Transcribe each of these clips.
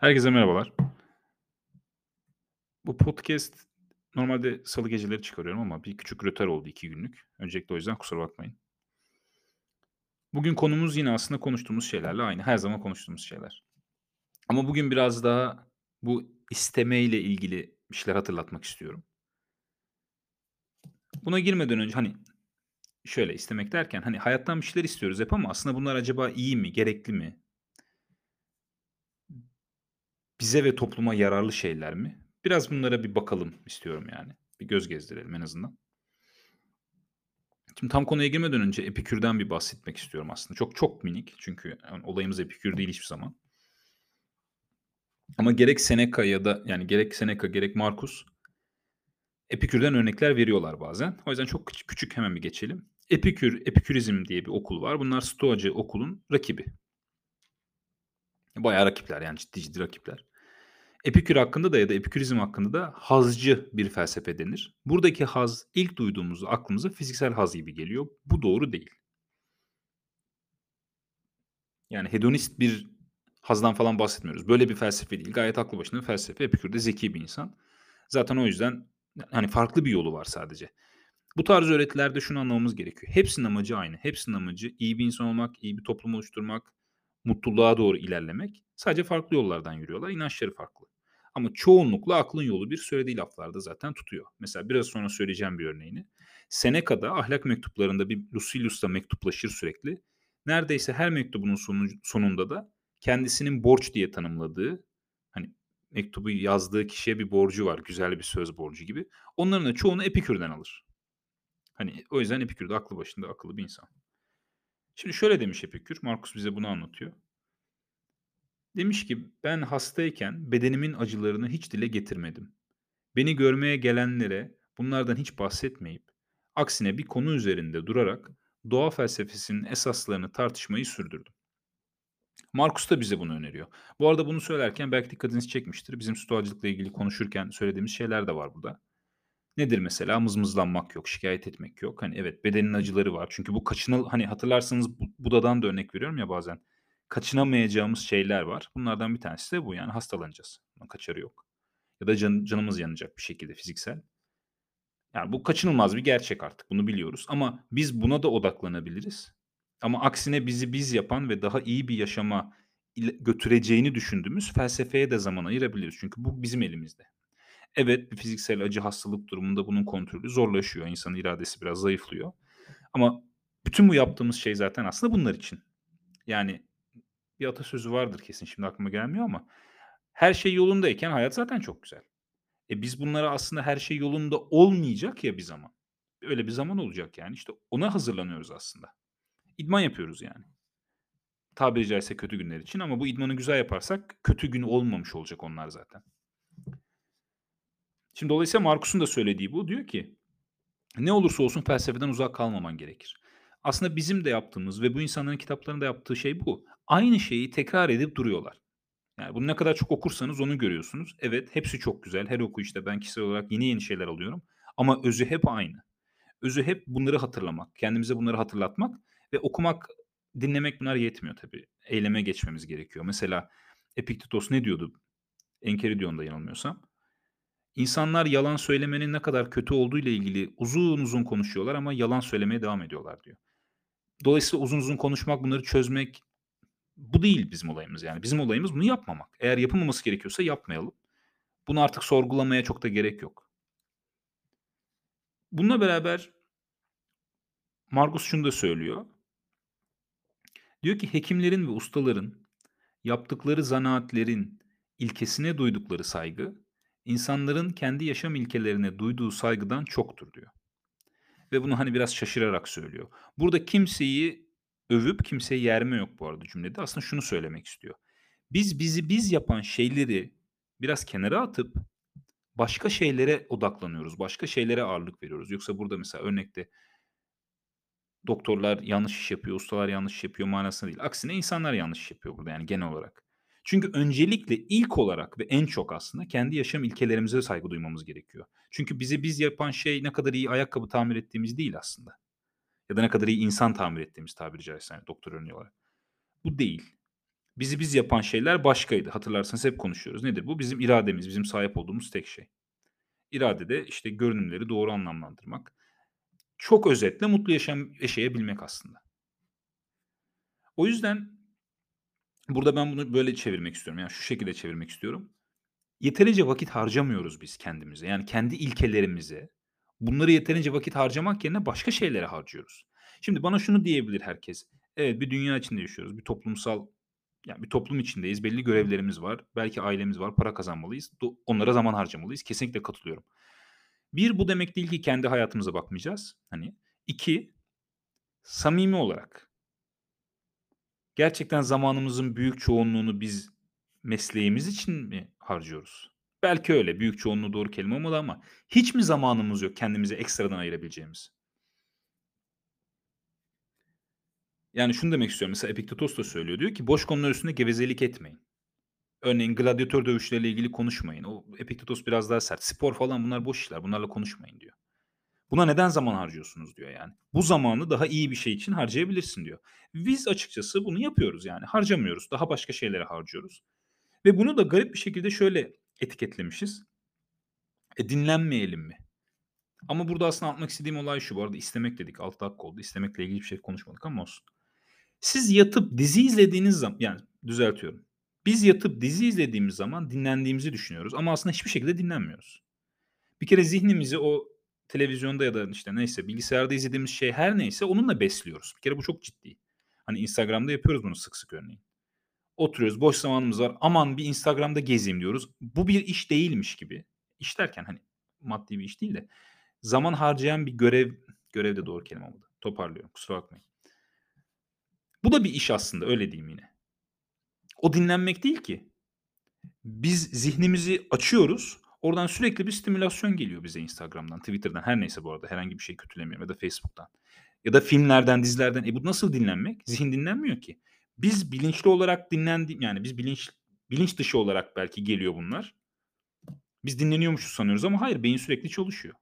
Herkese merhabalar. Bu podcast normalde salı geceleri çıkarıyorum ama bir küçük rötar oldu 2 günlük. Öncelikle o yüzden kusura bakmayın. Bugün konumuz yine aslında konuştuğumuz şeylerle aynı. Her zaman konuştuğumuz şeyler. Ama bugün biraz daha bu istemeyle ilgili bir şeyler hatırlatmak istiyorum. Buna girmeden önce hani şöyle istemek derken hani hayattan bir şeyler istiyoruz hep ama aslında bunlar acaba iyi mi, gerekli mi? Bize ve topluma yararlı şeyler mi? Biraz bunlara bir bakalım istiyorum yani. Bir göz gezdirelim en azından. Şimdi tam konuya girmeden önce Epikür'den bir bahsetmek istiyorum aslında. Çok çok minik çünkü yani olayımız Epikür değil hiçbir zaman. Ama gerek Seneca ya da yani gerek Seneca gerek Markus Epikür'den örnekler veriyorlar bazen. O yüzden çok küçük, küçük hemen bir geçelim. Epikür, Epikürizm diye bir okul var. Bunlar Stoacı okulun rakibi. Bayağı rakipler yani ciddi ciddi rakipler. Epikür hakkında da ya da Epikürizm hakkında da hazcı bir felsefe denir. Buradaki haz ilk duyduğumuzda aklımıza fiziksel haz gibi geliyor. Bu doğru değil. Yani hedonist bir hazdan falan bahsetmiyoruz. Böyle bir felsefe değil. Gayet aklı başında bir felsefe. Epikür de zeki bir insan. Zaten o yüzden hani farklı bir yolu var sadece. Bu tarz öğretilerde şunu anlamamız gerekiyor. Hepsinin amacı aynı. Hepsinin amacı iyi bir insan olmak, iyi bir toplum oluşturmak, mutluluğa doğru ilerlemek. Sadece farklı yollardan yürüyorlar. İnançları farklı. Ama çoğunlukla aklın yolu bir söylediği laflarda zaten tutuyor. Mesela biraz sonra söyleyeceğim bir örneğini. Seneca'da ahlak mektuplarında bir Lucilius'la mektuplaşır sürekli. Neredeyse her mektubunun sonunda da kendisinin borç diye tanımladığı hani mektubu yazdığı kişiye bir borcu var. Güzel bir söz borcu gibi. Onların da çoğunu Epikür'den alır. Hani o yüzden Epikür de aklı başında akıllı bir insan. Şimdi şöyle demiş Epikür. Markus bize bunu anlatıyor. Demiş ki ben hastayken bedenimin acılarını hiç dile getirmedim. Beni görmeye gelenlere bunlardan hiç bahsetmeyip aksine bir konu üzerinde durarak doğa felsefesinin esaslarını tartışmayı sürdürdüm. Markus da bize bunu öneriyor. Bu arada bunu söylerken belki dikkatinizi çekmiştir. Bizim stoacılıkla ilgili konuşurken söylediğimiz şeyler de var burada. Nedir mesela? Mızmızlanmak yok, şikayet etmek yok. Hani evet bedenin acıları var. Çünkü bu kaçınıl hani hatırlarsanız Buda'dan da örnek veriyorum ya bazen kaçınamayacağımız şeyler var. Bunlardan bir tanesi de bu yani hastalanacağız. Bunun kaçarı yok. Ya da can, canımız yanacak bir şekilde fiziksel. Yani bu kaçınılmaz bir gerçek artık. Bunu biliyoruz. Ama biz buna da odaklanabiliriz. Ama aksine bizi biz yapan ve daha iyi bir yaşama götüreceğini düşündüğümüz felsefeye de zaman ayırabiliriz. Çünkü bu bizim elimizde. Evet bir fiziksel acı hastalık durumunda bunun kontrolü zorlaşıyor. İnsanın iradesi biraz zayıflıyor. Ama bütün bu yaptığımız şey zaten aslında bunlar için. Yani bir atasözü vardır kesin şimdi aklıma gelmiyor ama her şey yolundayken hayat zaten çok güzel. E biz bunlara aslında her şey yolunda olmayacak ya bir zaman. Öyle bir zaman olacak yani. İşte ona hazırlanıyoruz aslında. İdman yapıyoruz yani. Tabiri caizse kötü günler için ama bu idmanı güzel yaparsak kötü gün olmamış olacak onlar zaten. Şimdi dolayısıyla Markus'un da söylediği bu. Diyor ki ne olursa olsun felsefeden uzak kalmaman gerekir. Aslında bizim de yaptığımız ve bu insanların kitaplarında yaptığı şey bu. Aynı şeyi tekrar edip duruyorlar. Yani bunu ne kadar çok okursanız onu görüyorsunuz. Evet hepsi çok güzel. Her okuyuşta ben kişisel olarak yeni yeni şeyler alıyorum. Ama özü hep aynı. Özü hep bunları hatırlamak. Kendimize bunları hatırlatmak ve okumak, dinlemek bunlar yetmiyor tabii. Eyleme geçmemiz gerekiyor. Mesela Epiktetos ne diyordu? Enkeridion'da yanılmıyorsam. İnsanlar yalan söylemenin ne kadar kötü olduğu ile ilgili uzun uzun konuşuyorlar ama yalan söylemeye devam ediyorlar diyor. Dolayısıyla uzun uzun konuşmak, bunları çözmek bu değil bizim olayımız yani. Bizim olayımız bunu yapmamak. Eğer yapılmaması gerekiyorsa yapmayalım. Bunu artık sorgulamaya çok da gerek yok. Bununla beraber Markus şunu da söylüyor. Diyor ki hekimlerin ve ustaların yaptıkları zanaatlerin ilkesine duydukları saygı, insanların kendi yaşam ilkelerine duyduğu saygıdan çoktur diyor. Ve bunu hani biraz şaşırarak söylüyor. Burada kimseyi övüp kimseyi yerme yok bu arada cümlede. Aslında şunu söylemek istiyor. Biz bizi biz yapan şeyleri biraz kenara atıp başka şeylere odaklanıyoruz. Başka şeylere ağırlık veriyoruz. Yoksa burada mesela örnekte doktorlar yanlış iş yapıyor, ustalar yanlış iş yapıyor manasında değil. Aksine insanlar yanlış iş yapıyor burada yani genel olarak. Çünkü öncelikle ilk olarak ve en çok aslında kendi yaşam ilkelerimize saygı duymamız gerekiyor. Çünkü bizi biz yapan şey ne kadar iyi ayakkabı tamir ettiğimiz değil aslında. Ya da ne kadar iyi insan tamir ettiğimiz tabiri caizse yani doktor örneği olarak. Bu değil. Bizi biz yapan şeyler başkaydı. Hatırlarsanız hep konuşuyoruz. Nedir bu? Bizim irademiz, bizim sahip olduğumuz tek şey. İrade de işte görünümleri doğru anlamlandırmak. Çok özetle mutlu yaşam yaşayabilmek aslında. O yüzden burada ben bunu böyle çevirmek istiyorum. Yani şu şekilde çevirmek istiyorum. Yeterince vakit harcamıyoruz biz kendimize. Yani kendi ilkelerimize. Bunları yeterince vakit harcamak yerine başka şeylere harcıyoruz. Şimdi bana şunu diyebilir herkes. Evet bir dünya içinde yaşıyoruz. Bir toplumsal yani bir toplum içindeyiz. Belli görevlerimiz var. Belki ailemiz var. Para kazanmalıyız. Onlara zaman harcamalıyız. Kesinlikle katılıyorum. Bir bu demek değil ki kendi hayatımıza bakmayacağız. Hani iki samimi olarak gerçekten zamanımızın büyük çoğunluğunu biz mesleğimiz için mi harcıyoruz? Belki öyle. Büyük çoğunluğu doğru kelime olmalı ama hiç mi zamanımız yok kendimize ekstradan ayırabileceğimiz? Yani şunu demek istiyorum. Mesela Epiktetos da söylüyor. Diyor ki boş konular üstünde gevezelik etmeyin. Örneğin gladyatör dövüşleriyle ilgili konuşmayın. O Epiktetos biraz daha sert. Spor falan bunlar boş işler. Bunlarla konuşmayın diyor. Buna neden zaman harcıyorsunuz diyor yani. Bu zamanı daha iyi bir şey için harcayabilirsin diyor. Biz açıkçası bunu yapıyoruz yani. Harcamıyoruz. Daha başka şeylere harcıyoruz. Ve bunu da garip bir şekilde şöyle etiketlemişiz. E dinlenmeyelim mi? Ama burada aslında anlatmak istediğim olay şu. Bu arada istemek dedik. 6 dakika oldu. İstemekle ilgili bir şey konuşmadık ama olsun. Siz yatıp dizi izlediğiniz zaman yani düzeltiyorum. Biz yatıp dizi izlediğimiz zaman dinlendiğimizi düşünüyoruz ama aslında hiçbir şekilde dinlenmiyoruz. Bir kere zihnimizi o televizyonda ya da işte neyse bilgisayarda izlediğimiz şey her neyse onunla besliyoruz. Bir kere bu çok ciddi. Hani Instagram'da yapıyoruz bunu sık sık örneğin. Oturuyoruz boş zamanımız var aman bir Instagram'da gezeyim diyoruz. Bu bir iş değilmiş gibi. İş derken hani maddi bir iş değil de zaman harcayan bir görev, görev de doğru kelime olmadı. Toparlıyorum kusura bakmayın. Bu da bir iş aslında öyle diyeyim yine. O dinlenmek değil ki. Biz zihnimizi açıyoruz. Oradan sürekli bir stimülasyon geliyor bize Instagram'dan, Twitter'dan her neyse bu arada herhangi bir şey kötülemiyorum ya da Facebook'tan. Ya da filmlerden, dizilerden. E bu nasıl dinlenmek? Zihin dinlenmiyor ki. Biz bilinçli olarak dinlendi yani biz bilinç bilinç dışı olarak belki geliyor bunlar. Biz dinleniyormuşuz sanıyoruz ama hayır beyin sürekli çalışıyor.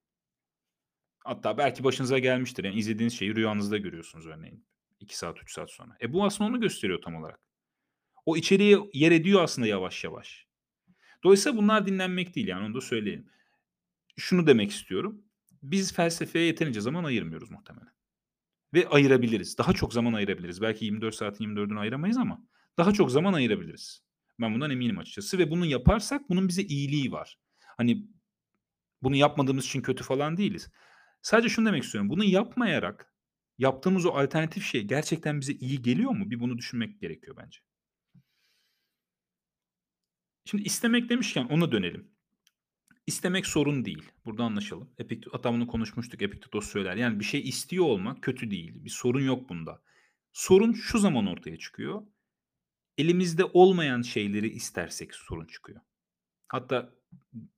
Hatta belki başınıza gelmiştir. Yani izlediğiniz şeyi rüyanızda görüyorsunuz örneğin. 2 saat 3 saat sonra. E bu aslında onu gösteriyor tam olarak. O içeriye yer ediyor aslında yavaş yavaş. Dolayısıyla bunlar dinlenmek değil yani onu da söyleyeyim. Şunu demek istiyorum. Biz felsefeye yeterince zaman ayırmıyoruz muhtemelen. Ve ayırabiliriz. Daha çok zaman ayırabiliriz. Belki 24 saatin 24'ünü ayıramayız ama daha çok zaman ayırabiliriz. Ben bundan eminim açıkçası ve bunu yaparsak bunun bize iyiliği var. Hani bunu yapmadığımız için kötü falan değiliz. Sadece şunu demek istiyorum. Bunu yapmayarak yaptığımız o alternatif şey gerçekten bize iyi geliyor mu? Bir bunu düşünmek gerekiyor bence. Şimdi istemek demişken ona dönelim. İstemek sorun değil. Burada anlaşalım. Epiktet hatta bunu konuşmuştuk. Epiktetos söyler. Yani bir şey istiyor olmak kötü değil. Bir sorun yok bunda. Sorun şu zaman ortaya çıkıyor. Elimizde olmayan şeyleri istersek sorun çıkıyor. Hatta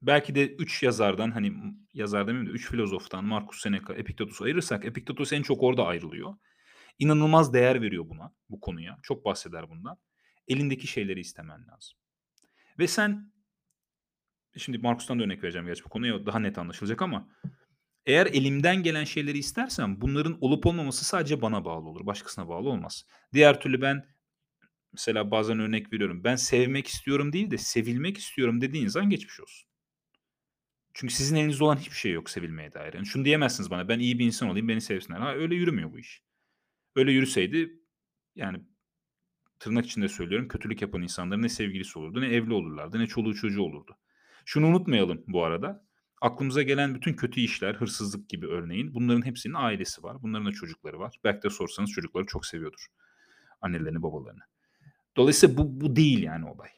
belki de 3 yazardan hani yazar demeyeyim de 3 filozoftan Marcus Seneca, Epiktetos ayırırsak Epiktetos en çok orada ayrılıyor. İnanılmaz değer veriyor buna, bu konuya. Çok bahseder bundan. Elindeki şeyleri istemen lazım. Ve sen şimdi Markus'tan da örnek vereceğim gerçi bu konuya daha net anlaşılacak ama eğer elimden gelen şeyleri istersem bunların olup olmaması sadece bana bağlı olur. Başkasına bağlı olmaz. Diğer türlü ben mesela bazen örnek veriyorum. Ben sevmek istiyorum değil de sevilmek istiyorum dediğin zaman geçmiş olsun. Çünkü sizin elinizde olan hiçbir şey yok sevilmeye dair. Yani şunu diyemezsiniz bana ben iyi bir insan olayım beni sevsinler. Ha, öyle yürümüyor bu iş. Öyle yürüseydi yani tırnak içinde söylüyorum kötülük yapan insanların ne sevgilisi olurdu ne evli olurlardı ne çoluğu çocuğu olurdu. Şunu unutmayalım bu arada. Aklımıza gelen bütün kötü işler, hırsızlık gibi örneğin bunların hepsinin ailesi var. Bunların da çocukları var. Belki de sorsanız çocukları çok seviyordur. Annelerini, babalarını. Dolayısıyla bu, bu değil yani olay.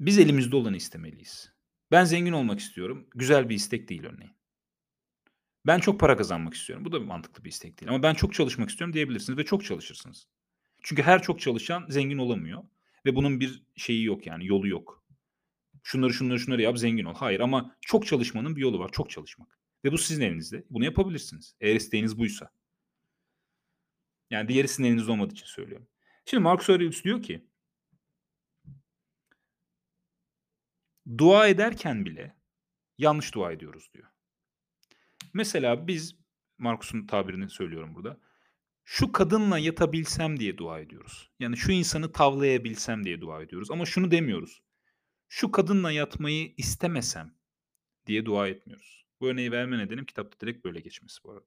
Biz elimizde olanı istemeliyiz. Ben zengin olmak istiyorum. Güzel bir istek değil örneğin. Ben çok para kazanmak istiyorum. Bu da mantıklı bir istek değil. Ama ben çok çalışmak istiyorum diyebilirsiniz ve çok çalışırsınız. Çünkü her çok çalışan zengin olamıyor. Ve bunun bir şeyi yok yani yolu yok. Şunları şunları şunları yap zengin ol. Hayır ama çok çalışmanın bir yolu var. Çok çalışmak. Ve bu sizin elinizde. Bunu yapabilirsiniz. Eğer isteğiniz buysa. Yani diğeri sizin elinizde olmadığı için söylüyorum. Şimdi Marcus Aurelius diyor ki dua ederken bile yanlış dua ediyoruz diyor. Mesela biz Markus'un tabirini söylüyorum burada. Şu kadınla yatabilsem diye dua ediyoruz. Yani şu insanı tavlayabilsem diye dua ediyoruz ama şunu demiyoruz. Şu kadınla yatmayı istemesem diye dua etmiyoruz. Bu örneği verme nedenim kitapta direkt böyle geçmesi bu arada.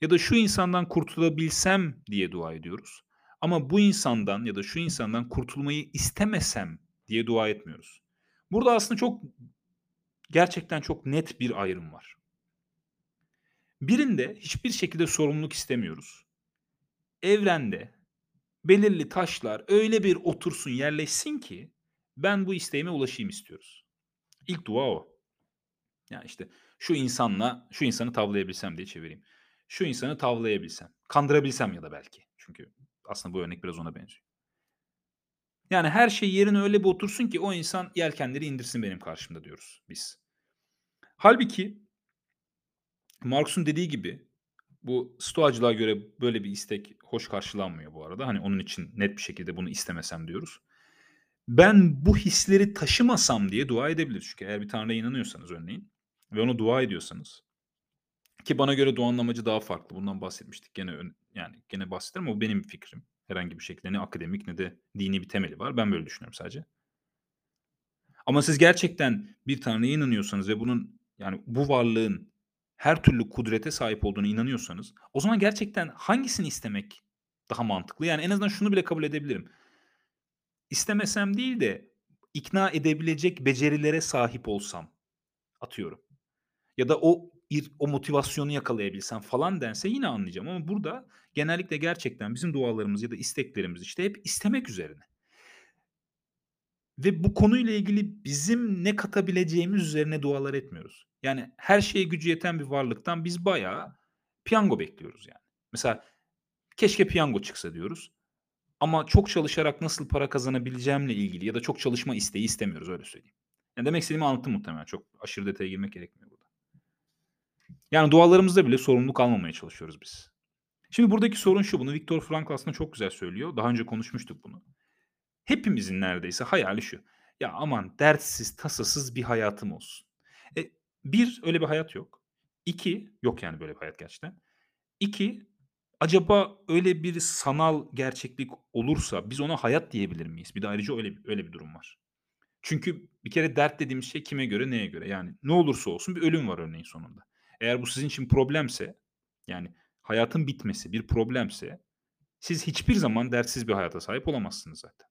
Ya da şu insandan kurtulabilsem diye dua ediyoruz. Ama bu insandan ya da şu insandan kurtulmayı istemesem diye dua etmiyoruz. Burada aslında çok gerçekten çok net bir ayrım var. Birinde hiçbir şekilde sorumluluk istemiyoruz. Evrende belirli taşlar öyle bir otursun, yerleşsin ki ben bu isteğime ulaşayım istiyoruz. İlk dua o. Yani işte şu insanla şu insanı tavlayabilsem diye çevireyim. Şu insanı tavlayabilsem, kandırabilsem ya da belki. Çünkü aslında bu örnek biraz ona benziyor. Yani her şey yerine öyle bir otursun ki o insan yelkenleri indirsin benim karşımda diyoruz biz. Halbuki Marx'un dediği gibi bu stoacılığa göre böyle bir istek hoş karşılanmıyor bu arada. Hani onun için net bir şekilde bunu istemesem diyoruz. Ben bu hisleri taşımasam diye dua edebilir. Çünkü eğer bir tanrıya inanıyorsanız örneğin ve ona dua ediyorsanız ki bana göre duanın amacı daha farklı. Bundan bahsetmiştik. Gene yani gene bahsederim ama bu benim fikrim. Herhangi bir şekilde ne akademik ne de dini bir temeli var. Ben böyle düşünüyorum sadece. Ama siz gerçekten bir tanrıya inanıyorsanız ve bunun yani bu varlığın her türlü kudrete sahip olduğuna inanıyorsanız o zaman gerçekten hangisini istemek daha mantıklı? Yani en azından şunu bile kabul edebilirim. İstemesem değil de ikna edebilecek becerilere sahip olsam atıyorum. Ya da o o motivasyonu yakalayabilsem falan dense yine anlayacağım ama burada genellikle gerçekten bizim dualarımız ya da isteklerimiz işte hep istemek üzerine. Ve bu konuyla ilgili bizim ne katabileceğimiz üzerine dualar etmiyoruz. Yani her şeye gücü yeten bir varlıktan biz bayağı piyango bekliyoruz yani. Mesela keşke piyango çıksa diyoruz. Ama çok çalışarak nasıl para kazanabileceğimle ilgili ya da çok çalışma isteği istemiyoruz öyle söyleyeyim. Yani demek istediğimi anlattım muhtemelen. Çok aşırı detaya girmek gerekmiyor burada. Yani dualarımızda bile sorumluluk almamaya çalışıyoruz biz. Şimdi buradaki sorun şu. Bunu Viktor Frankl aslında çok güzel söylüyor. Daha önce konuşmuştuk bunu. Hepimizin neredeyse hayali şu. Ya aman dertsiz, tasasız bir hayatım olsun. E, bir, öyle bir hayat yok. İki, yok yani böyle bir hayat gerçekten. İki, acaba öyle bir sanal gerçeklik olursa biz ona hayat diyebilir miyiz? Bir de ayrıca öyle öyle bir durum var. Çünkü bir kere dert dediğimiz şey kime göre, neye göre? Yani ne olursa olsun bir ölüm var örneğin sonunda. Eğer bu sizin için problemse, yani hayatın bitmesi bir problemse siz hiçbir zaman dertsiz bir hayata sahip olamazsınız zaten.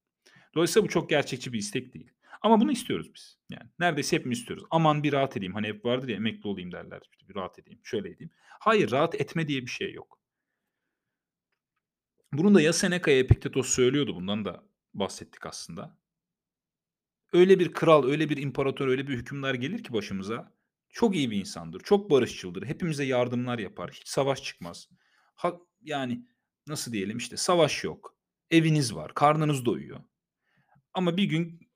Dolayısıyla bu çok gerçekçi bir istek değil. Ama bunu istiyoruz biz. Yani neredeyse hepimiz istiyoruz. Aman bir rahat edeyim. Hani hep vardır ya emekli olayım derler. İşte bir rahat edeyim, şöyle edeyim. Hayır, rahat etme diye bir şey yok. Bunun da ya Seneca ya Epiktetos söylüyordu. Bundan da bahsettik aslında. Öyle bir kral, öyle bir imparator, öyle bir hükümdar gelir ki başımıza. Çok iyi bir insandır. Çok barışçıldır. Hepimize yardımlar yapar. Hiç savaş çıkmaz. Ha, yani nasıl diyelim işte savaş yok. Eviniz var. Karnınız doyuyor. Ama bir gün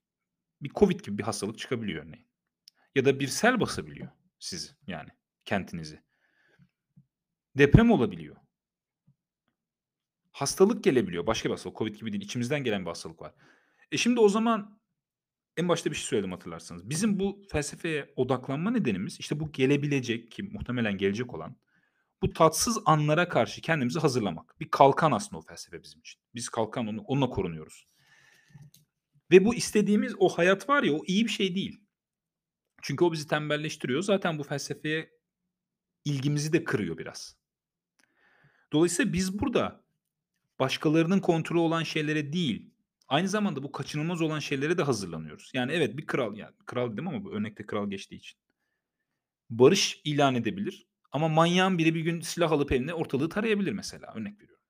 bir Covid gibi bir hastalık çıkabiliyor örneğin. Ya da bir sel basabiliyor sizi yani kentinizi. Deprem olabiliyor. Hastalık gelebiliyor. Başka bir hastalık. Covid gibi değil. İçimizden gelen bir hastalık var. E şimdi o zaman en başta bir şey söyledim hatırlarsanız. Bizim bu felsefeye odaklanma nedenimiz işte bu gelebilecek ki muhtemelen gelecek olan bu tatsız anlara karşı kendimizi hazırlamak. Bir kalkan aslında o felsefe bizim için. Biz kalkan onu, onunla korunuyoruz. Ve bu istediğimiz o hayat var ya o iyi bir şey değil. Çünkü o bizi tembelleştiriyor. Zaten bu felsefeye ilgimizi de kırıyor biraz. Dolayısıyla biz burada başkalarının kontrolü olan şeylere değil, aynı zamanda bu kaçınılmaz olan şeylere de hazırlanıyoruz. Yani evet bir kral yani kral dedim ama bu örnekte kral geçtiği için. Barış ilan edebilir ama manyağın biri bir gün silah alıp eline ortalığı tarayabilir mesela örnek veriyorum.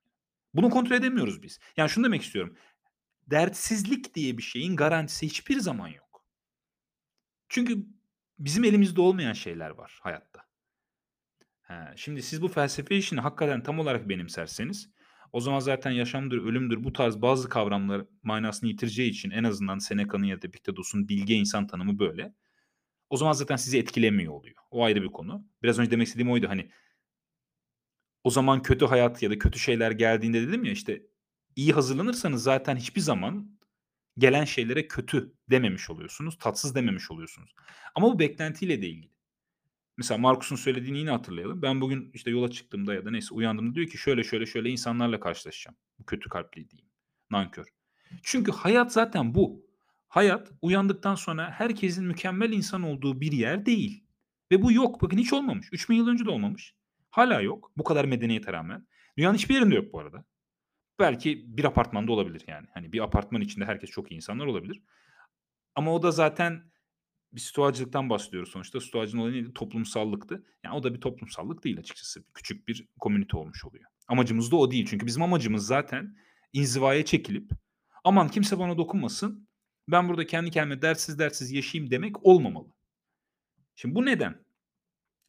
Bunu kontrol edemiyoruz biz. Yani şunu demek istiyorum dertsizlik diye bir şeyin garantisi hiçbir zaman yok. Çünkü bizim elimizde olmayan şeyler var hayatta. He, şimdi siz bu felsefe işini hakikaten tam olarak benimserseniz o zaman zaten yaşamdır, ölümdür bu tarz bazı kavramlar manasını yitireceği için en azından Seneca'nın ya da Epiktetos'un bilge insan tanımı böyle. O zaman zaten sizi etkilemiyor oluyor. O ayrı bir konu. Biraz önce demek istediğim oydu hani o zaman kötü hayat ya da kötü şeyler geldiğinde dedim ya işte iyi hazırlanırsanız zaten hiçbir zaman gelen şeylere kötü dememiş oluyorsunuz, tatsız dememiş oluyorsunuz. Ama bu beklentiyle de ilgili. Mesela Marcus'un söylediğini yine hatırlayalım. Ben bugün işte yola çıktığımda ya da neyse uyandığımda diyor ki şöyle şöyle şöyle insanlarla karşılaşacağım. Bu kötü kalpli diyeyim. Nankör. Çünkü hayat zaten bu. Hayat uyandıktan sonra herkesin mükemmel insan olduğu bir yer değil. Ve bu yok. Bakın hiç olmamış. 3000 yıl önce de olmamış. Hala yok. Bu kadar medeniyete rağmen. Dünyanın hiçbir yerinde yok bu arada. Belki bir apartmanda olabilir yani. Hani bir apartman içinde herkes çok iyi insanlar olabilir. Ama o da zaten bir stoğacılıktan bahsediyoruz sonuçta. Stoğacının olayı neydi? Toplumsallıktı. Yani o da bir toplumsallık değil açıkçası. Küçük bir komünite olmuş oluyor. Amacımız da o değil. Çünkü bizim amacımız zaten inzivaya çekilip aman kimse bana dokunmasın. Ben burada kendi kendime dersiz dersiz yaşayayım demek olmamalı. Şimdi bu neden?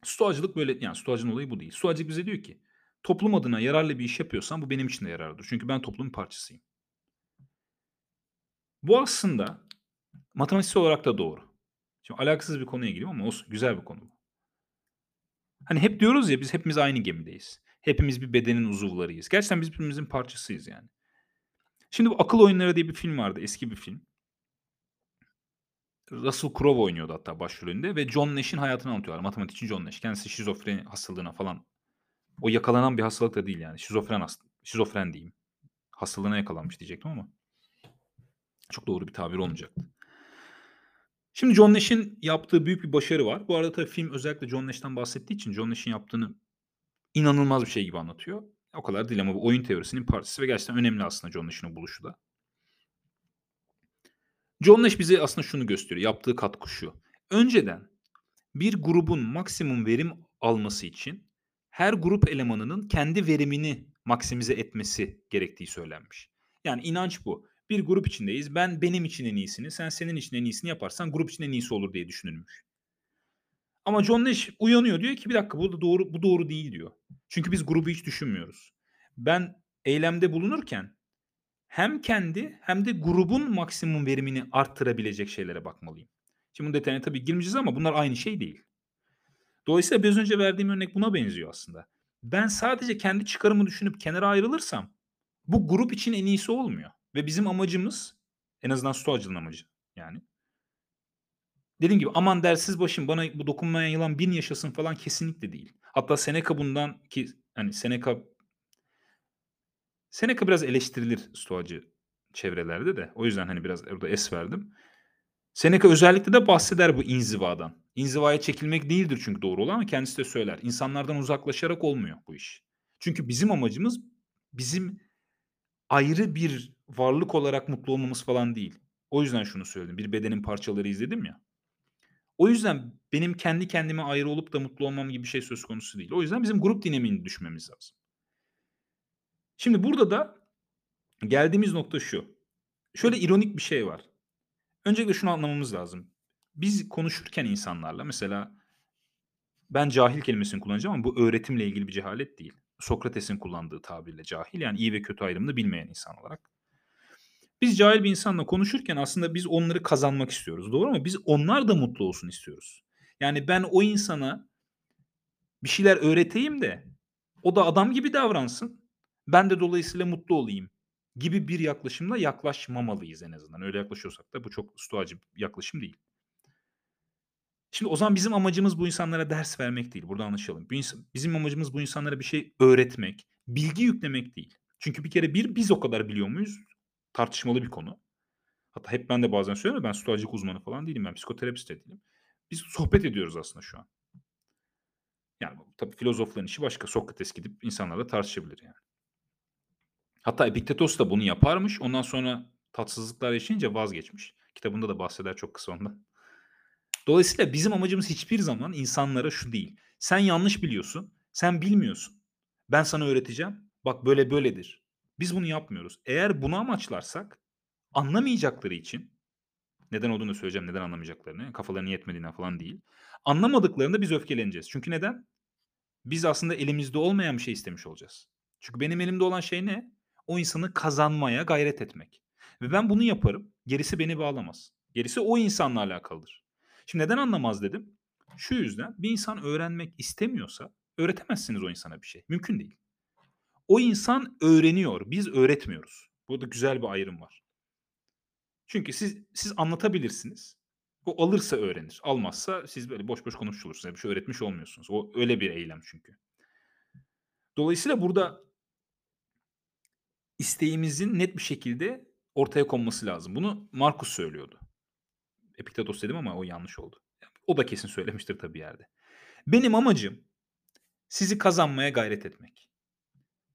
Stoğacılık böyle yani stoğacının olayı bu değil. Stoğacılık bize diyor ki toplum adına yararlı bir iş yapıyorsan bu benim için de yararlıdır. Çünkü ben toplumun parçasıyım. Bu aslında matematiksel olarak da doğru. Şimdi alakasız bir konuya giriyorum ama olsun güzel bir konu bu. Hani hep diyoruz ya biz hepimiz aynı gemideyiz. Hepimiz bir bedenin uzuvlarıyız. Gerçekten biz birbirimizin parçasıyız yani. Şimdi bu Akıl Oyunları diye bir film vardı. Eski bir film. Russell Crowe oynuyordu hatta başrolünde ve John Nash'in hayatını anlatıyorlar. Matematikçi John Nash. Kendisi şizofreni hastalığına falan. O yakalanan bir hastalık da değil yani. Şizofren hasta. Şizofren diyeyim. Hastalığına yakalanmış diyecektim ama. Çok doğru bir tabir olmayacaktı. Şimdi John Nash'in yaptığı büyük bir başarı var. Bu arada tabii film özellikle John Nash'ten bahsettiği için John Nash'in yaptığını inanılmaz bir şey gibi anlatıyor. O kadar değil ama bu oyun teorisinin partisi ve gerçekten önemli aslında John Nash'in o buluşu da. John Nash bize aslında şunu gösteriyor. Yaptığı katkı şu. Önceden bir grubun maksimum verim alması için her grup elemanının kendi verimini maksimize etmesi gerektiği söylenmiş. Yani inanç bu. Bir grup içindeyiz. Ben benim için en iyisini, sen senin için en iyisini yaparsan grup için en iyisi olur diye düşünülmüş. Ama John Nash uyanıyor diyor ki bir dakika bu da doğru bu doğru değil diyor. Çünkü biz grubu hiç düşünmüyoruz. Ben eylemde bulunurken hem kendi hem de grubun maksimum verimini arttırabilecek şeylere bakmalıyım. Şimdi bu detayına tabii girmeyeceğiz ama bunlar aynı şey değil. Dolayısıyla biraz önce verdiğim örnek buna benziyor aslında. Ben sadece kendi çıkarımı düşünüp kenara ayrılırsam bu grup için en iyisi olmuyor. Ve bizim amacımız en azından stoacılığın amacı yani. Dediğim gibi aman dersiz başım bana bu dokunmayan yılan bin yaşasın falan kesinlikle değil. Hatta Seneca bundan ki hani Seneca Seneca biraz eleştirilir stoacı çevrelerde de. O yüzden hani biraz orada es verdim. Seneca özellikle de bahseder bu inzivadan. İnzivaya çekilmek değildir çünkü doğru olan kendisi de söyler. İnsanlardan uzaklaşarak olmuyor bu iş. Çünkü bizim amacımız bizim ayrı bir varlık olarak mutlu olmamız falan değil. O yüzden şunu söyledim. Bir bedenin parçaları izledim ya. O yüzden benim kendi kendime ayrı olup da mutlu olmam gibi bir şey söz konusu değil. O yüzden bizim grup dinamiğini düşmemiz lazım. Şimdi burada da geldiğimiz nokta şu. Şöyle ironik bir şey var. Öncelikle şunu anlamamız lazım. Biz konuşurken insanlarla mesela ben cahil kelimesini kullanacağım ama bu öğretimle ilgili bir cehalet değil. Sokrates'in kullandığı tabirle cahil yani iyi ve kötü ayrımını bilmeyen insan olarak. Biz cahil bir insanla konuşurken aslında biz onları kazanmak istiyoruz. Doğru mu? Biz onlar da mutlu olsun istiyoruz. Yani ben o insana bir şeyler öğreteyim de o da adam gibi davransın. Ben de dolayısıyla mutlu olayım gibi bir yaklaşımla yaklaşmamalıyız en azından. Öyle yaklaşıyorsak da bu çok stoacı bir yaklaşım değil. Şimdi o zaman bizim amacımız bu insanlara ders vermek değil. Burada anlaşalım. Bizim amacımız bu insanlara bir şey öğretmek, bilgi yüklemek değil. Çünkü bir kere bir biz o kadar biliyor muyuz? Tartışmalı bir konu. Hatta hep ben de bazen söylüyorum ben stoacılık uzmanı falan değilim. Ben psikoterapist de değilim. Biz sohbet ediyoruz aslında şu an. Yani tabii filozofların işi başka. Sokrates gidip insanlarla tartışabilir yani. Hatta Epiktetos da bunu yaparmış. Ondan sonra tatsızlıklar yaşayınca vazgeçmiş. Kitabında da bahseder çok kısa ondan. Dolayısıyla bizim amacımız hiçbir zaman insanlara şu değil. Sen yanlış biliyorsun. Sen bilmiyorsun. Ben sana öğreteceğim. Bak böyle böyledir. Biz bunu yapmıyoruz. Eğer bunu amaçlarsak anlamayacakları için neden olduğunu söyleyeceğim. Neden anlamayacaklarını. Kafalarını yetmediğinden falan değil. Anlamadıklarında biz öfkeleneceğiz. Çünkü neden? Biz aslında elimizde olmayan bir şey istemiş olacağız. Çünkü benim elimde olan şey ne? O insanı kazanmaya gayret etmek. Ve ben bunu yaparım. Gerisi beni bağlamaz. Gerisi o insanla alakalıdır. Şimdi neden anlamaz dedim? Şu yüzden bir insan öğrenmek istemiyorsa öğretemezsiniz o insana bir şey. Mümkün değil. O insan öğreniyor. Biz öğretmiyoruz. Burada güzel bir ayrım var. Çünkü siz siz anlatabilirsiniz. O alırsa öğrenir. Almazsa siz böyle boş boş konuşulur. Size bir şey öğretmiş olmuyorsunuz. O öyle bir eylem çünkü. Dolayısıyla burada isteğimizin net bir şekilde ortaya konması lazım. Bunu Markus söylüyordu. Epiktetos dedim ama o yanlış oldu. O da kesin söylemiştir tabii yerde. Benim amacım sizi kazanmaya gayret etmek.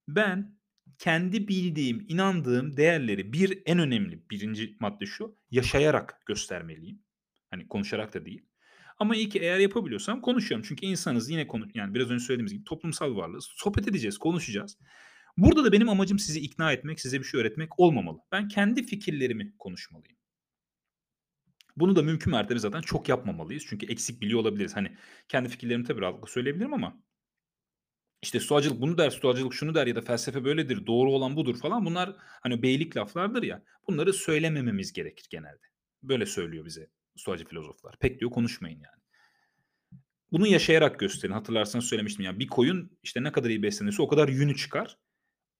Ben kendi bildiğim, inandığım değerleri bir en önemli birinci madde şu, yaşayarak göstermeliyim. Hani konuşarak da değil. Ama iyi ki eğer yapabiliyorsam konuşuyorum. Çünkü insanız yine konu yani biraz önce söylediğimiz gibi toplumsal varlığız. Sohbet edeceğiz, konuşacağız. Burada da benim amacım sizi ikna etmek, size bir şey öğretmek olmamalı. Ben kendi fikirlerimi konuşmalıyım. Bunu da mümkün mertebe zaten çok yapmamalıyız. Çünkü eksik biliyor olabiliriz. Hani kendi fikirlerimi tabii rahatlıkla söyleyebilirim ama işte stoacılık bunu der, stoacılık şunu der ya da felsefe böyledir, doğru olan budur falan. Bunlar hani beylik laflardır ya. Bunları söylemememiz gerekir genelde. Böyle söylüyor bize stoacı filozoflar. Pek diyor konuşmayın yani. Bunu yaşayarak gösterin. Hatırlarsanız söylemiştim ya bir koyun işte ne kadar iyi beslenirse o kadar yünü çıkar.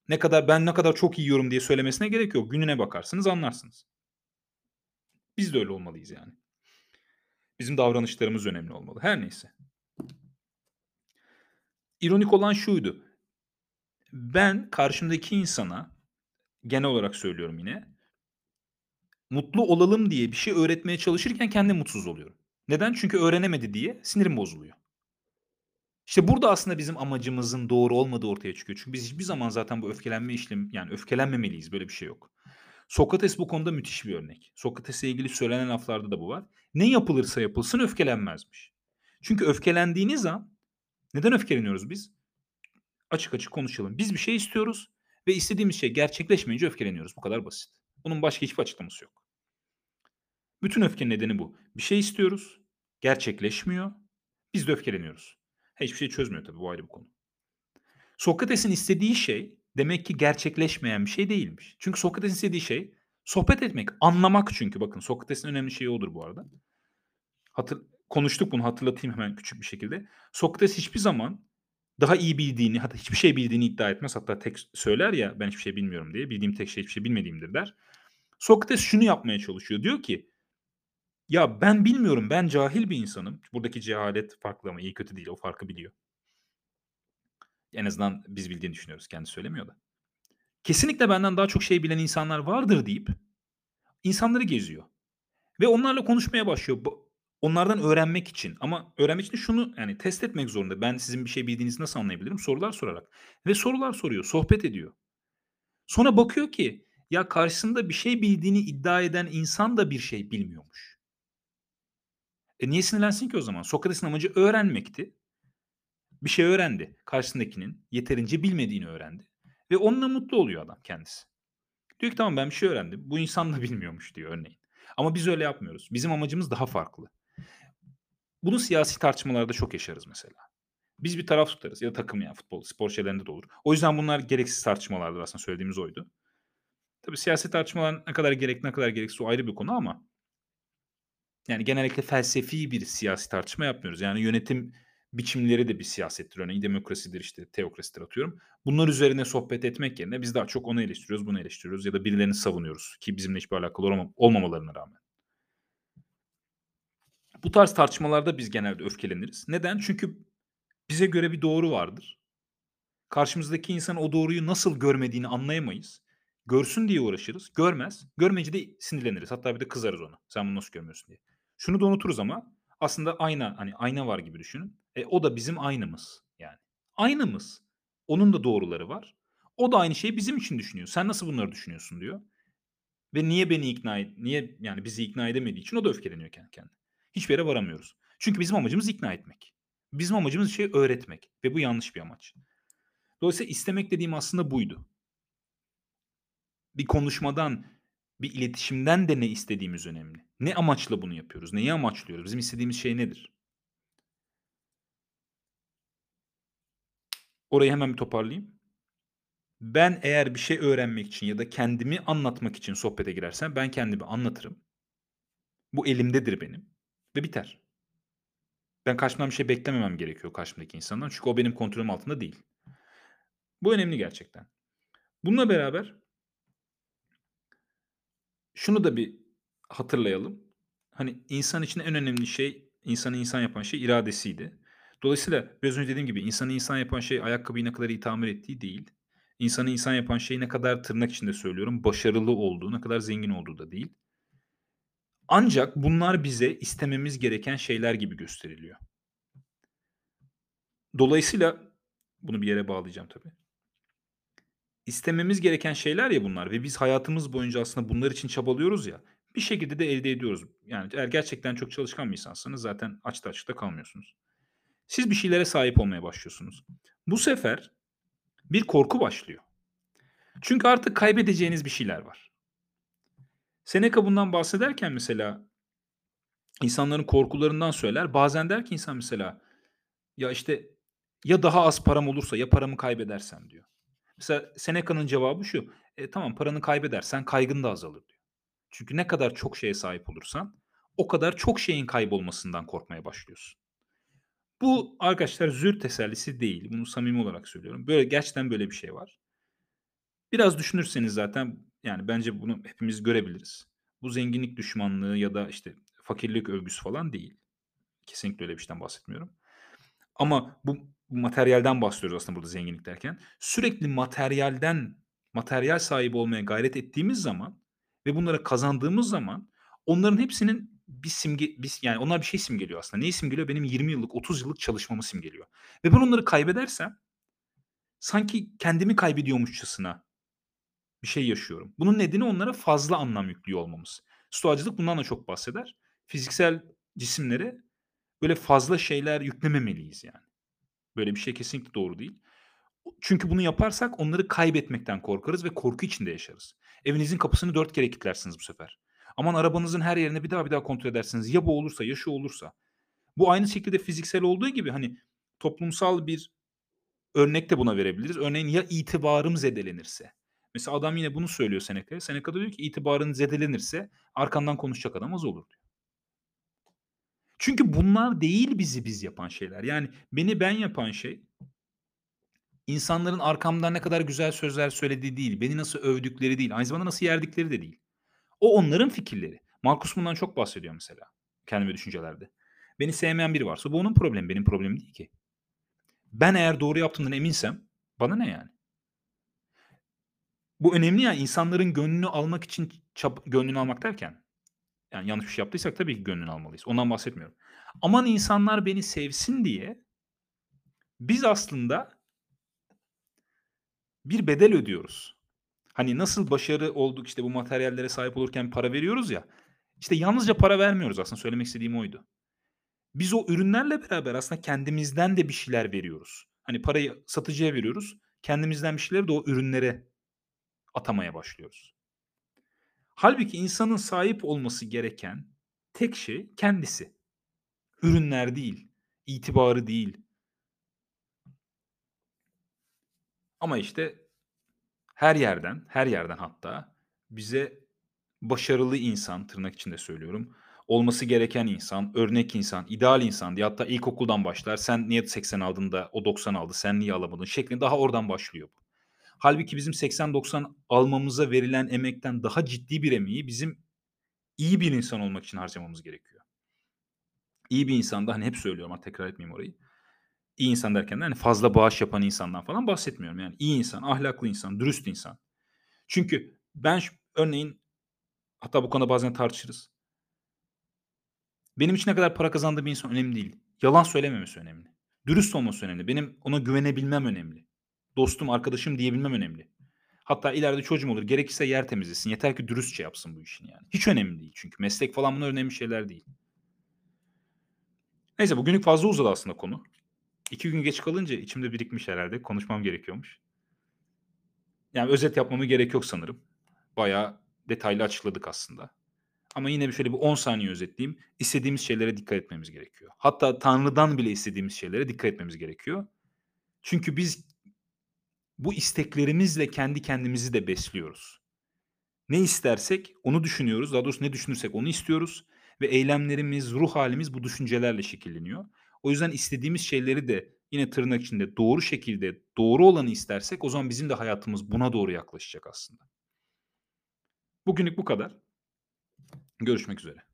Ne kadar ben ne kadar çok yiyorum diye söylemesine gerek yok. Gününe bakarsınız anlarsınız. Biz de öyle olmalıyız yani. Bizim davranışlarımız önemli olmalı. Her neyse. İronik olan şuydu. Ben karşımdaki insana genel olarak söylüyorum yine mutlu olalım diye bir şey öğretmeye çalışırken kendim mutsuz oluyorum. Neden? Çünkü öğrenemedi diye sinirim bozuluyor. İşte burada aslında bizim amacımızın doğru olmadığı ortaya çıkıyor. Çünkü biz hiçbir zaman zaten bu öfkelenme işlem yani öfkelenmemeliyiz. Böyle bir şey yok. Sokrates bu konuda müthiş bir örnek. Sokrates'e ilgili söylenen laflarda da bu var. Ne yapılırsa yapılsın öfkelenmezmiş. Çünkü öfkelendiğiniz an neden öfkeleniyoruz biz? Açık açık konuşalım. Biz bir şey istiyoruz ve istediğimiz şey gerçekleşmeyince öfkeleniyoruz. Bu kadar basit. Bunun başka hiçbir açıklaması yok. Bütün öfkenin nedeni bu. Bir şey istiyoruz, gerçekleşmiyor, biz de öfkeleniyoruz. Hiçbir şey çözmüyor tabii bu ayrı bir konu. Sokrates'in istediği şey demek ki gerçekleşmeyen bir şey değilmiş. Çünkü Sokrates'in istediği şey sohbet etmek, anlamak çünkü. Bakın Sokrates'in önemli şeyi odur bu arada. Hatır, konuştuk bunu hatırlatayım hemen küçük bir şekilde. Sokrates hiçbir zaman daha iyi bildiğini, hatta hiçbir şey bildiğini iddia etmez. Hatta tek söyler ya ben hiçbir şey bilmiyorum diye. Bildiğim tek şey hiçbir şey bilmediğimdir der. Sokrates şunu yapmaya çalışıyor. Diyor ki ya ben bilmiyorum ben cahil bir insanım. Buradaki cehalet farklı ama iyi kötü değil o farkı biliyor. En azından biz bildiğini düşünüyoruz. Kendi söylemiyor da. Kesinlikle benden daha çok şey bilen insanlar vardır deyip insanları geziyor. Ve onlarla konuşmaya başlıyor. Onlardan öğrenmek için ama öğrenmek için şunu yani test etmek zorunda. Ben sizin bir şey bildiğinizi nasıl anlayabilirim? Sorular sorarak. Ve sorular soruyor, sohbet ediyor. Sonra bakıyor ki ya karşısında bir şey bildiğini iddia eden insan da bir şey bilmiyormuş. E niye sinirlensin ki o zaman? Sokrates'in amacı öğrenmekti. Bir şey öğrendi. Karşısındakinin yeterince bilmediğini öğrendi. Ve onunla mutlu oluyor adam kendisi. Diyor ki tamam ben bir şey öğrendim. Bu insan da bilmiyormuş diyor örneğin. Ama biz öyle yapmıyoruz. Bizim amacımız daha farklı. Bunu siyasi tartışmalarda çok yaşarız mesela. Biz bir taraf tutarız ya da takım yani futbol, spor şeylerinde de olur. O yüzden bunlar gereksiz tartışmalardır aslında söylediğimiz oydu. Tabii siyasi tartışmalar ne kadar gerek ne kadar gereksiz o ayrı bir konu ama yani genellikle felsefi bir siyasi tartışma yapmıyoruz. Yani yönetim biçimleri de bir siyasettir. Örneğin demokrasidir işte teokrasidir atıyorum. Bunlar üzerine sohbet etmek yerine biz daha çok onu eleştiriyoruz, bunu eleştiriyoruz ya da birilerini savunuyoruz ki bizimle hiçbir alakalı olmam- olmamalarına rağmen. Bu tarz tartışmalarda biz genelde öfkeleniriz. Neden? Çünkü bize göre bir doğru vardır. Karşımızdaki insan o doğruyu nasıl görmediğini anlayamayız. Görsün diye uğraşırız. Görmez. Görmeyince de sinirleniriz. Hatta bir de kızarız ona. Sen bunu nasıl görmüyorsun diye. Şunu da unuturuz ama aslında ayna hani ayna var gibi düşünün. E, o da bizim aynamız yani. Aynamız. Onun da doğruları var. O da aynı şeyi bizim için düşünüyor. Sen nasıl bunları düşünüyorsun diyor. Ve niye beni ikna et, niye yani bizi ikna edemediği için o da öfkeleniyor kendi kendine. Hiçbir yere varamıyoruz. Çünkü bizim amacımız ikna etmek. Bizim amacımız şey öğretmek ve bu yanlış bir amaç. Dolayısıyla istemek dediğim aslında buydu. Bir konuşmadan, bir iletişimden de ne istediğimiz önemli. Ne amaçla bunu yapıyoruz? Neyi amaçlıyoruz? Bizim istediğimiz şey nedir? Orayı hemen bir toparlayayım. Ben eğer bir şey öğrenmek için ya da kendimi anlatmak için sohbete girersem ben kendimi anlatırım. Bu elimdedir benim ve biter. Ben karşımdan bir şey beklememem gerekiyor karşımdaki insandan. Çünkü o benim kontrolüm altında değil. Bu önemli gerçekten. Bununla beraber şunu da bir hatırlayalım. hani, insan için en önemli şey, insanı insan yapan şey iradesiydi. Dolayısıyla biraz önce dediğim gibi insanı insan yapan şey ayakkabıyı ne kadar iyi tamir ettiği değil. İnsanı insan yapan şey ne kadar tırnak içinde söylüyorum, başarılı olduğu, ne kadar zengin olduğu da değil. Ancak bunlar bize istememiz gereken şeyler gibi gösteriliyor. Dolayısıyla bunu bir yere bağlayacağım tabii. İstememiz gereken şeyler ya bunlar ve biz hayatımız boyunca aslında bunlar için çabalıyoruz ya, bir şekilde de elde ediyoruz. Yani eğer gerçekten çok çalışkan bir insansanız zaten açta açıkta kalmıyorsunuz. Siz bir şeylere sahip olmaya başlıyorsunuz. Bu sefer bir korku başlıyor. Çünkü artık kaybedeceğiniz bir şeyler var. Seneca bundan bahsederken mesela insanların korkularından söyler. Bazen der ki insan mesela ya işte ya daha az param olursa ya paramı kaybedersem diyor. Mesela Seneca'nın cevabı şu. E, tamam paranı kaybedersen kaygın da azalır diyor. Çünkü ne kadar çok şeye sahip olursan o kadar çok şeyin kaybolmasından korkmaya başlıyorsun. Bu arkadaşlar zür tesellisi değil. Bunu samimi olarak söylüyorum. Böyle gerçekten böyle bir şey var. Biraz düşünürseniz zaten yani bence bunu hepimiz görebiliriz. Bu zenginlik düşmanlığı ya da işte fakirlik övgüsü falan değil. Kesinlikle öyle bir şeyden bahsetmiyorum. Ama bu materyalden bahsediyoruz aslında burada zenginlik derken. Sürekli materyalden, materyal sahibi olmaya gayret ettiğimiz zaman ve bunları kazandığımız zaman onların hepsinin bir simge bir, yani onlar bir şey simgeliyor aslında. Neyi simgeliyor? Benim 20 yıllık, 30 yıllık çalışmamı simgeliyor. Ve ben onları kaybedersem sanki kendimi kaybediyormuşçasına bir şey yaşıyorum. Bunun nedeni onlara fazla anlam yüklüyor olmamız. Stoacılık bundan da çok bahseder. Fiziksel cisimlere böyle fazla şeyler yüklememeliyiz yani. Böyle bir şey kesinlikle doğru değil. Çünkü bunu yaparsak onları kaybetmekten korkarız ve korku içinde yaşarız. Evinizin kapısını dört kere kilitlersiniz bu sefer. Aman arabanızın her yerine bir daha bir daha kontrol edersiniz. Ya bu olursa ya şu olursa. Bu aynı şekilde fiziksel olduğu gibi hani toplumsal bir örnek de buna verebiliriz. Örneğin ya itibarım zedelenirse. Mesela adam yine bunu söylüyor Seneca'ya. Seneca diyor ki itibarın zedelenirse arkandan konuşacak adam az olur diyor. Çünkü bunlar değil bizi biz yapan şeyler. Yani beni ben yapan şey insanların arkamdan ne kadar güzel sözler söylediği değil, beni nasıl övdükleri değil, aynı zamanda nasıl yerdikleri de değil. O onların fikirleri. Markus bundan çok bahsediyor mesela kendime düşüncelerde. Beni sevmeyen biri varsa bu onun problemi, benim problemim değil ki. Ben eğer doğru yaptığımdan eminsem bana ne yani? Bu önemli ya insanların gönlünü almak için çab gönlünü almak derken yani yanlış bir şey yaptıysak tabii ki gönlünü almalıyız. Ondan bahsetmiyorum. Aman insanlar beni sevsin diye biz aslında bir bedel ödüyoruz. Hani nasıl başarı olduk işte bu materyallere sahip olurken para veriyoruz ya. İşte yalnızca para vermiyoruz aslında söylemek istediğim oydu. Biz o ürünlerle beraber aslında kendimizden de bir şeyler veriyoruz. Hani parayı satıcıya veriyoruz. Kendimizden bir şeyleri de o ürünlere atamaya başlıyoruz. Halbuki insanın sahip olması gereken tek şey kendisi. Ürünler değil, itibarı değil. Ama işte her yerden, her yerden hatta bize başarılı insan tırnak içinde söylüyorum. Olması gereken insan, örnek insan, ideal insan diye hatta ilkokuldan başlar. Sen niye 80 aldın da o 90 aldı, sen niye alamadın şeklinde daha oradan başlıyor bu. Halbuki bizim 80-90 almamıza verilen emekten daha ciddi bir emeği bizim iyi bir insan olmak için harcamamız gerekiyor. İyi bir insan da hani hep söylüyorum ama tekrar etmeyeyim orayı. İyi insan derken de hani fazla bağış yapan insandan falan bahsetmiyorum. Yani iyi insan, ahlaklı insan, dürüst insan. Çünkü ben şu, örneğin hatta bu konuda bazen tartışırız. Benim için ne kadar para kazandığı bir insan önemli değil. Yalan söylememesi önemli. Dürüst olması önemli. Benim ona güvenebilmem önemli dostum, arkadaşım diyebilmem önemli. Hatta ileride çocuğum olur. Gerekirse yer temizlesin. Yeter ki dürüstçe yapsın bu işini yani. Hiç önemli değil çünkü. Meslek falan bunlar önemli şeyler değil. Neyse bugünlük fazla uzadı aslında konu. İki gün geç kalınca içimde birikmiş herhalde. Konuşmam gerekiyormuş. Yani özet yapmamı gerek yok sanırım. Bayağı detaylı açıkladık aslında. Ama yine bir şöyle bir 10 saniye özetleyeyim. İstediğimiz şeylere dikkat etmemiz gerekiyor. Hatta Tanrı'dan bile istediğimiz şeylere dikkat etmemiz gerekiyor. Çünkü biz bu isteklerimizle kendi kendimizi de besliyoruz. Ne istersek onu düşünüyoruz. Daha doğrusu ne düşünürsek onu istiyoruz. Ve eylemlerimiz, ruh halimiz bu düşüncelerle şekilleniyor. O yüzden istediğimiz şeyleri de yine tırnak içinde doğru şekilde doğru olanı istersek o zaman bizim de hayatımız buna doğru yaklaşacak aslında. Bugünlük bu kadar. Görüşmek üzere.